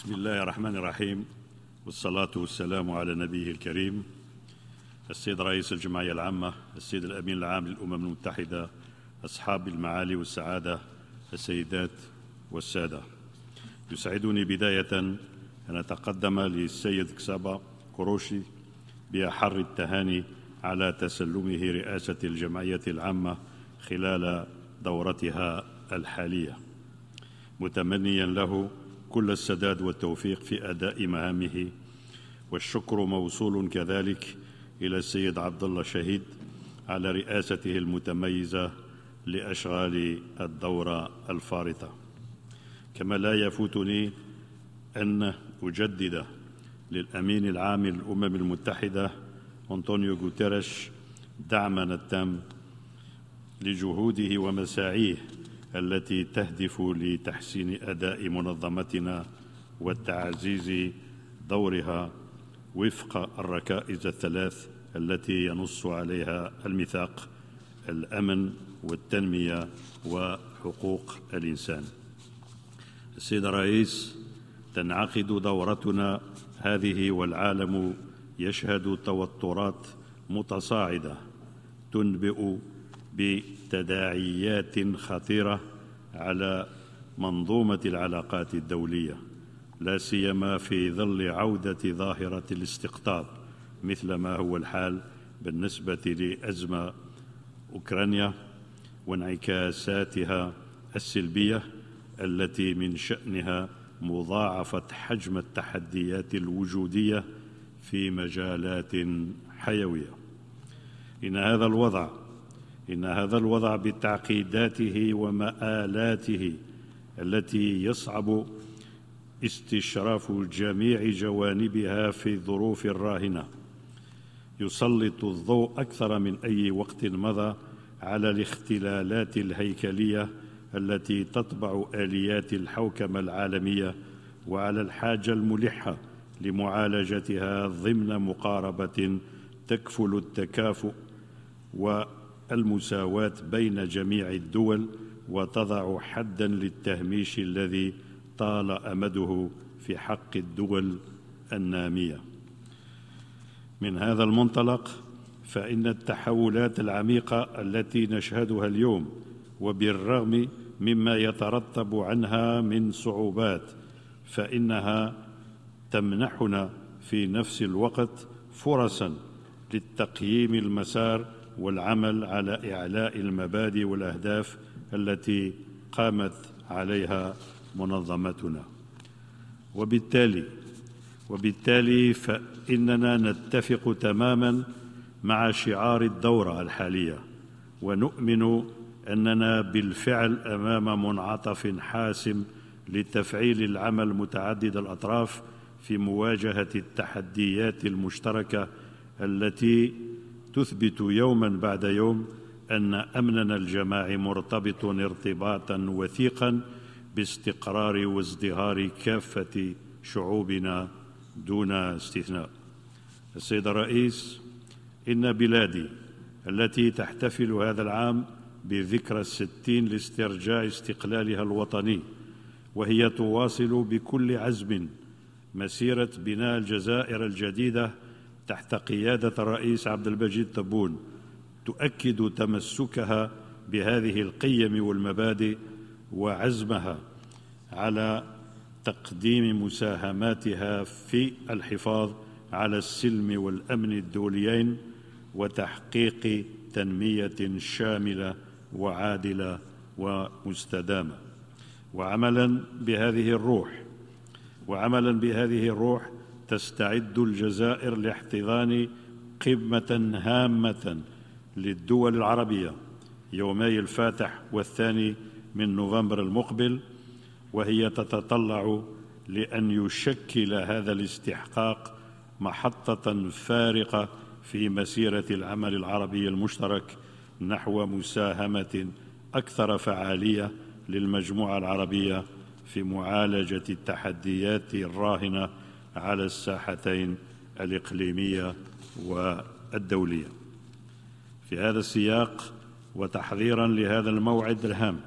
بسم الله الرحمن الرحيم. والصلاة والسلام على نبيه الكريم السيد رئيس الجمعية العامة السيد الأمين العام للأمم المتحدة أصحاب المعالي والسعادة السيدات والسادة. يسعدني بداية أن أتقدم للسيد كسابا كوروشي بأحر التهاني على تسلمه رئاسة الجمعية العامة خلال دورتها الحالية. متمنيا له كل السداد والتوفيق في أداء مهامه والشكر موصول كذلك إلى السيد عبد الله شهيد على رئاسته المتميزة لأشغال الدورة الفارطة. كما لا يفوتني أن أجدد للأمين العام للأمم المتحدة أنطونيو غوتيريش دعمنا التام لجهوده ومساعيه التي تهدف لتحسين أداء منظمتنا والتعزيز دورها وفق الركائز الثلاث التي ينص عليها الميثاق الأمن والتنمية وحقوق الإنسان. السيد الرئيس تنعقد دورتنا هذه والعالم يشهد توترات متصاعدة تنبئ بتداعيات خطيرة على منظومة العلاقات الدولية لا سيما في ظل عودة ظاهرة الاستقطاب مثل ما هو الحال بالنسبة لأزمة أوكرانيا وانعكاساتها السلبية التي من شأنها مضاعفة حجم التحديات الوجودية في مجالات حيوية. إن هذا الوضع إن هذا الوضع بتعقيداته ومآلاته التي يصعب استشراف جميع جوانبها في الظروف الراهنة. يسلط الضوء أكثر من أي وقت مضى على الاختلالات الهيكلية التي تطبع آليات الحوكمة العالمية وعلى الحاجة الملحة لمعالجتها ضمن مقاربة تكفل التكافؤ والمساواه بين جميع الدول وتضع حدا للتهميش الذي طال أمده في حق الدول النامية. من هذا المنطلق فإن التحولات العميقة التي نشهدها اليوم وبالرغم مما يترتب عنها من صعوبات فإنها تمنحنا في نفس الوقت فرصا للتقييم المسار والعمل على إعلاء المبادئ والأهداف التي قامت عليها منظمتنا. وبالتالي وبالتالي فإننا نتفق تماما مع شعار الدورة الحالية ونؤمن أننا بالفعل أمام منعطف حاسم لتفعيل العمل متعدد الأطراف في مواجهة التحديات المشتركة التي تثبت يوما بعد يوم أن أمننا الجماعي مرتبط ارتباطا وثيقا باستقرار وازدهار كافة شعوبنا دون استثناء. السيد الرئيس إن بلادي التي تحتفل هذا العام بذكرى الستين لاسترجاع استقلالها الوطني وهي تواصل بكل عزم مسيرة بناء الجزائر الجديدة تحت قيادة الرئيس عبد المجيد تبون تؤكد تمسكها بهذه القيم والمبادئ وعزمها على تقديم مساهماتها في الحفاظ على السلم والأمن الدوليين وتحقيق تنمية شاملة وعادلة ومستدامة. وعملا بهذه الروح وعملا بهذه الروح تستعد الجزائر لاحتضان قمة هامة للدول العربية. يومي الفاتح والثاني من نوفمبر المقبل وهي تتطلع لأن يشكل هذا الاستحقاق محطة فارقة في مسيرة العمل العربي المشترك نحو مساهمة أكثر فعالية للمجموعة العربية في معالجة التحديات الراهنة على الساحتين الإقليمية والدولية. في هذا السياق وتحضيرا لهذا الموعد الهام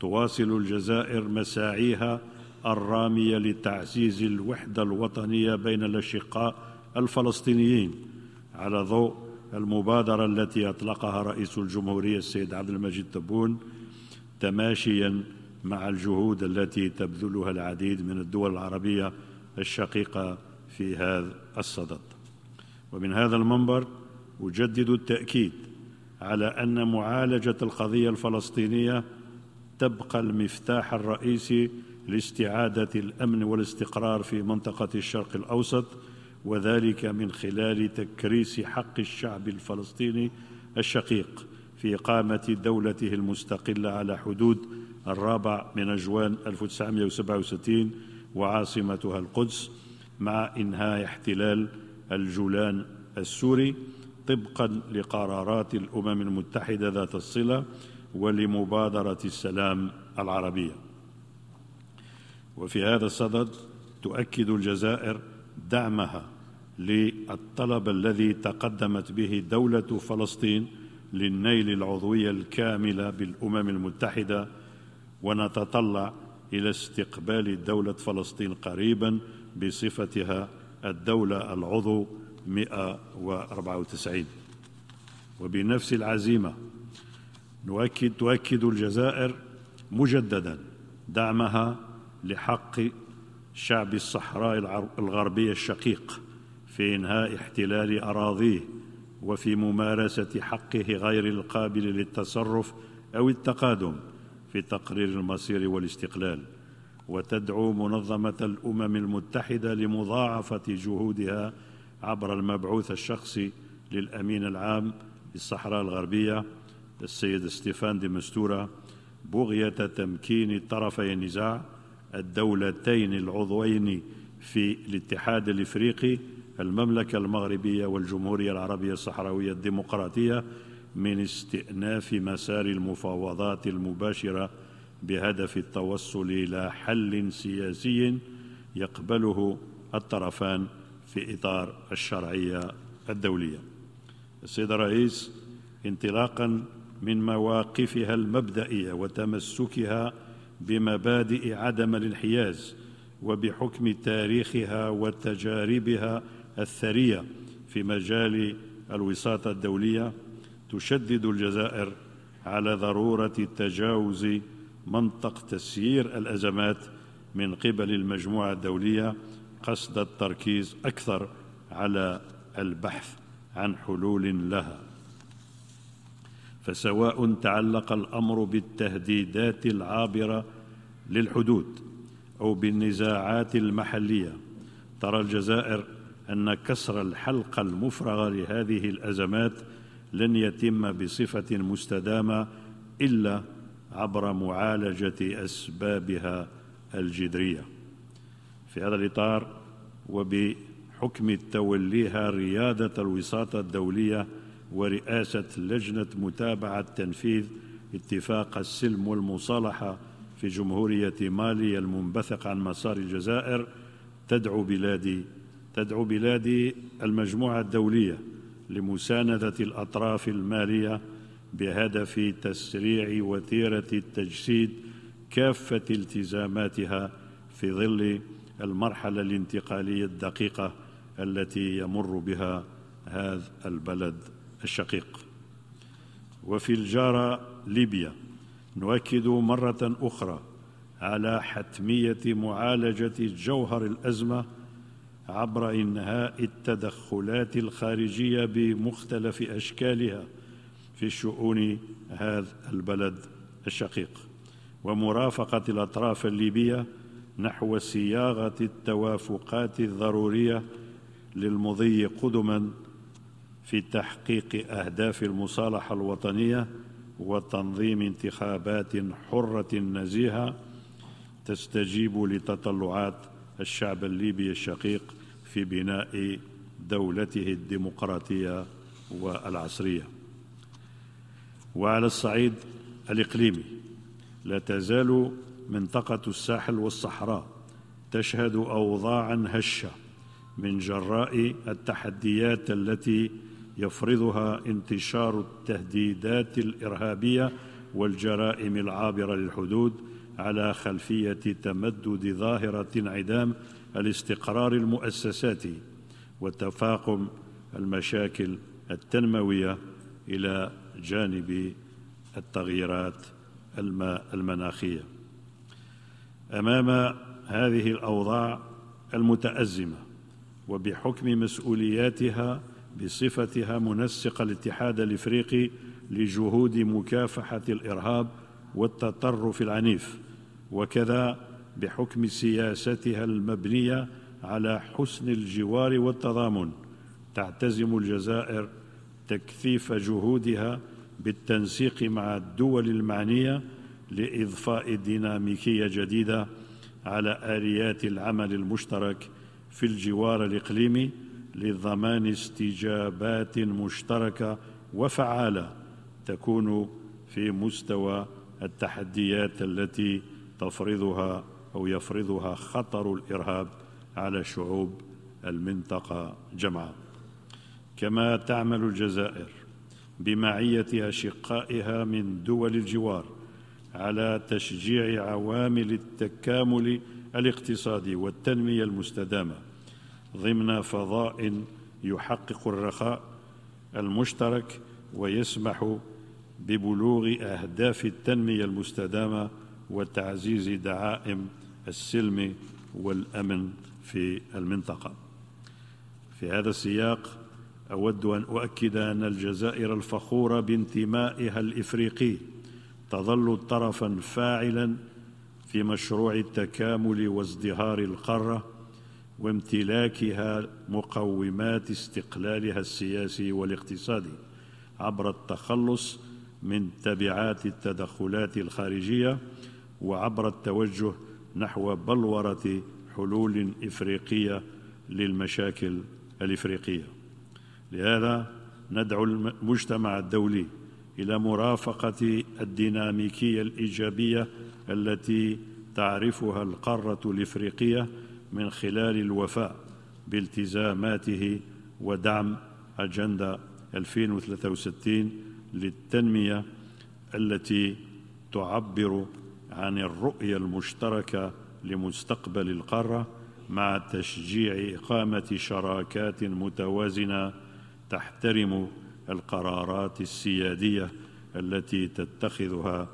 تواصل الجزائر مساعيها الرامية لتعزيز الوحدة الوطنية بين الأشقاء الفلسطينيين على ضوء المبادرة التي أطلقها رئيس الجمهورية السيد عبد المجيد تبون تماشيا مع الجهود التي تبذلها العديد من الدول العربية الشقيقه في هذا الصدد. ومن هذا المنبر أجدد التأكيد على أن معالجة القضية الفلسطينية تبقى المفتاح الرئيسي لاستعادة الأمن والاستقرار في منطقة الشرق الأوسط وذلك من خلال تكريس حق الشعب الفلسطيني الشقيق في إقامة دولته المستقلة على حدود الرابع من أجوان 1967 وعاصمتها القدس مع إنهاء احتلال الجولان السوري طبقا لقرارات الأمم المتحدة ذات الصلة ولمبادرة السلام العربية. وفي هذا الصدد تؤكد الجزائر دعمها للطلب الذي تقدمت به دولة فلسطين للنيل العضوية الكاملة بالأمم المتحدة ونتطلع إلى استقبال دولة فلسطين قريبا بصفتها الدولة العضو 194 وبنفس العزيمة نؤكد تؤكد الجزائر مجددا دعمها لحق شعب الصحراء الغربية الشقيق في إنهاء احتلال أراضيه وفي ممارسة حقه غير القابل للتصرف أو التقادم في تقرير المصير والاستقلال وتدعو منظمة الأمم المتحدة لمضاعفة جهودها عبر المبعوث الشخصي للأمين العام للصحراء الغربية السيد ستيفان دي مستورة بغية تمكين طرفي النزاع الدولتين العضوين في الاتحاد الإفريقي المملكة المغربية والجمهورية العربية الصحراوية الديمقراطية من استئناف مسار المفاوضات المباشرة بهدف التوصل إلى حل سياسي يقبله الطرفان في إطار الشرعية الدولية. السيد الرئيس انطلاقا من مواقفها المبدئية وتمسكها بمبادئ عدم الانحياز وبحكم تاريخها وتجاربها الثرية في مجال الوساطة الدولية تشدد الجزائر على ضرورة تجاوز منطق تسيير الأزمات من قبل المجموعة الدولية قصد التركيز أكثر على البحث عن حلول لها. فسواء تعلق الأمر بالتهديدات العابرة للحدود أو بالنزاعات المحلية ترى الجزائر أن كسر الحلقة المفرغه لهذه الأزمات لن يتم بصفة مستدامة إلا عبر معالجة أسبابها الجذرية. في هذا الإطار وبحكم توليها ريادة الوساطة الدولية ورئاسة لجنة متابعة تنفيذ اتفاق السلم والمصالحة في جمهورية مالي المنبثق عن مسار الجزائر تدعو بلادي تدعو بلادي المجموعة الدولية لمساندة الأطراف المالية بهدف تسريع وتيرة التجسيد كافة التزاماتها في ظل المرحلة الانتقالية الدقيقة التي يمر بها هذا البلد الشقيق. وفي الجارة ليبيا نؤكد مرة أخرى على حتمية معالجة جوهر الأزمة عبر إنهاء التدخلات الخارجية بمختلف أشكالها في شؤون هذا البلد الشقيق. ومرافقة الأطراف الليبية نحو صياغة التوافقات الضرورية للمضي قدما في تحقيق أهداف المصالحة الوطنية وتنظيم انتخابات حرة نزيهة تستجيب لتطلعات الشعب الليبي الشقيق في بناء دولته الديمقراطية والعصرية. وعلى الصعيد الإقليمي لا تزال منطقة الساحل والصحراء تشهد اوضاعا هشة من جراء التحديات التي يفرضها انتشار التهديدات الإرهابية والجرائم العابرة للحدود على خلفية تمدد ظاهرة انعدام الاستقرار المؤسساتي وتفاقم المشاكل التنموية إلى جانب التغييرات المناخية. أمام هذه الأوضاع المتأزمة وبحكم مسؤولياتها بصفتها منسق الاتحاد الإفريقي لجهود مكافحة الإرهاب والتطرف العنيف وكذا بحكم سياستها المبنية على حسن الجوار والتضامن. تعتزم الجزائر تكثيف جهودها بالتنسيق مع الدول المعنية لإضفاء ديناميكية جديدة على آليات العمل المشترك في الجوار الإقليمي لضمان استجابات مشتركة وفعالة تكون في مستوى التحديات التي تفرضها أو يفرضها خطر الإرهاب على شعوب المنطقة جمعاء كما تعمل الجزائر بمعية أشقائها من دول الجوار على تشجيع عوامل التكامل الاقتصادي والتنمية المستدامة ضمن فضاء يحقق الرخاء المشترك ويسمح ببلوغ أهداف التنمية المستدامة وتعزيز دعائم السلم والأمن في المنطقة. في هذا السياق أود أن أؤكد أن الجزائر الفخوره بانتمائها الإفريقي تظل طرفا فاعلا في مشروع التكامل وازدهار القارة وامتلاكها مقومات استقلالها السياسي والاقتصادي عبر التخلص من تبعات التدخلات الخارجية وعبر التوجه نحو بلورة حلول إفريقية للمشاكل الإفريقية. لهذا ندعو المجتمع الدولي إلى مرافقة الديناميكية الإيجابية التي تعرفها القارة الإفريقية من خلال الوفاء بالتزاماته ودعم اجنده 2063 للتنمية التي تعبر عن الرؤية المشتركة لمستقبل القارة مع تشجيع إقامة شراكات متوازنة تحترم القرارات السيادية التي تتخذها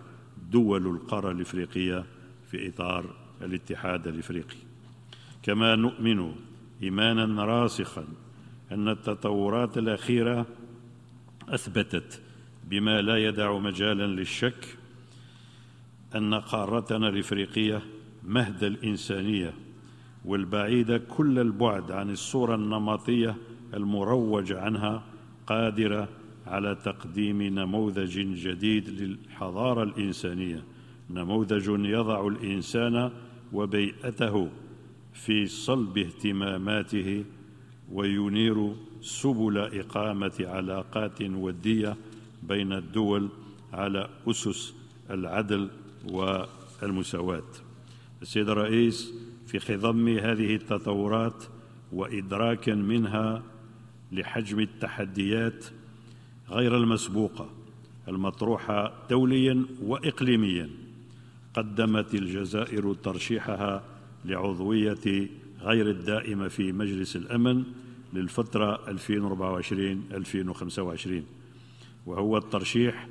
دول القارة الإفريقية في إطار الاتحاد الإفريقي. كما نؤمن إيمانا راسخا أن التطورات الأخيرة أثبتت بما لا يدع مجالا للشك أن قارتنا الإفريقية مهد الإنسانية والبعيده كل البعد عن الصورة النمطية المروج عنها قادرة على تقديم نموذج جديد للحضارة الإنسانية نموذج يضع الإنسان وبيئته في صلب اهتماماته وينير سبل إقامة علاقات ودية بين الدول على أسس العدل والمساواة. السيد الرئيس في خضم هذه التطورات وادراكا منها لحجم التحديات غير المسبوقة المطروحه دوليا واقليميا قدمت الجزائر ترشيحها لعضوية غير الدائمة في مجلس الأمن للفترة 2024 2025 وهو الترشيح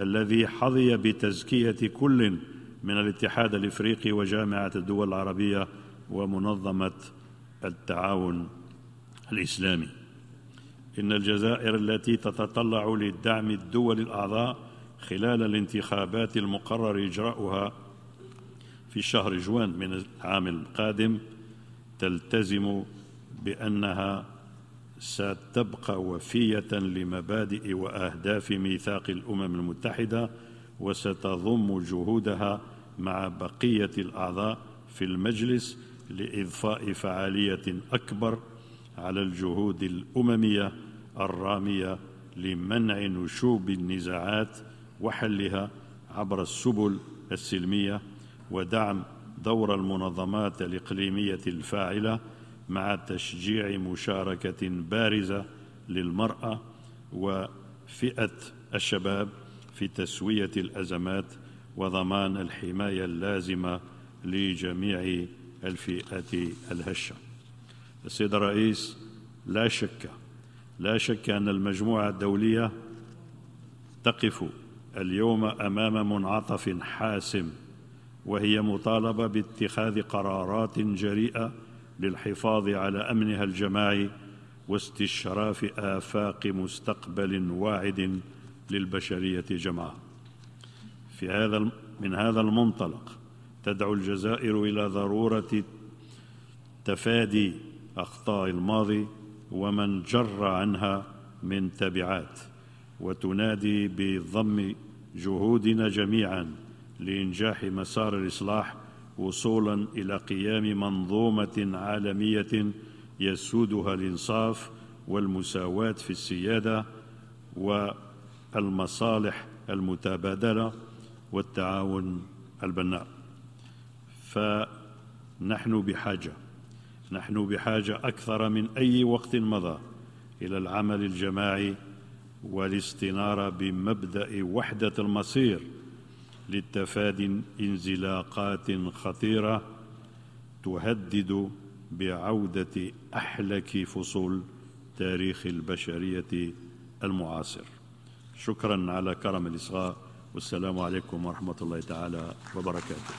الذي حظي بتزكية كل من الاتحاد الإفريقي وجامعة الدول العربية ومنظمة التعاون الإسلامي. إن الجزائر التي تتطلع لدعم الدول الأعضاء خلال الانتخابات المقرر إجراؤها في شهر جوان من العام القادم تلتزم بأنها ستبقى وفية لمبادئ وأهداف ميثاق الأمم المتحدة وستضم جهودها مع بقية الأعضاء في المجلس لإضفاء فعالية أكبر على الجهود الأممية الرامية لمنع نشوب النزاعات وحلها عبر السبل السلمية ودعم دور المنظمات الإقليمية الفاعلة مع تشجيع مشاركة بارزة للمرأة وفئة الشباب في تسوية الأزمات وضمان الحماية اللازمة لجميع الفئات الهشة. السيد الرئيس لا شك لا شك أن المجموعة الدولية تقف اليوم أمام منعطف حاسم وهي مطالبة باتخاذ قرارات جريئة للحفاظ على أمنها الجماعي واستشراف آفاق مستقبل واعد للبشرية جمعاء. في هذا من هذا المنطلق تدعو الجزائر إلى ضرورة تفادي أخطاء الماضي ومن جر عنها من تبعات وتنادي بضم جهودنا جميعا لإنجاح مسار الإصلاح وصولا إلى قيام منظومة عالمية يسودها الإنصاف والمساواة في السيادة والمصالح المتبادلة والتعاون البناء. فنحن بحاجة نحن بحاجة أكثر من أي وقت مضى إلى العمل الجماعي والاستنارة بمبدأ وحدة المصير للتفادي انزلاقات خطيرة تهدد بعودة أحلك فصول تاريخ البشرية المعاصر. شكرا على كرم الإصغاء والسلام عليكم ورحمة الله تعالى وبركاته.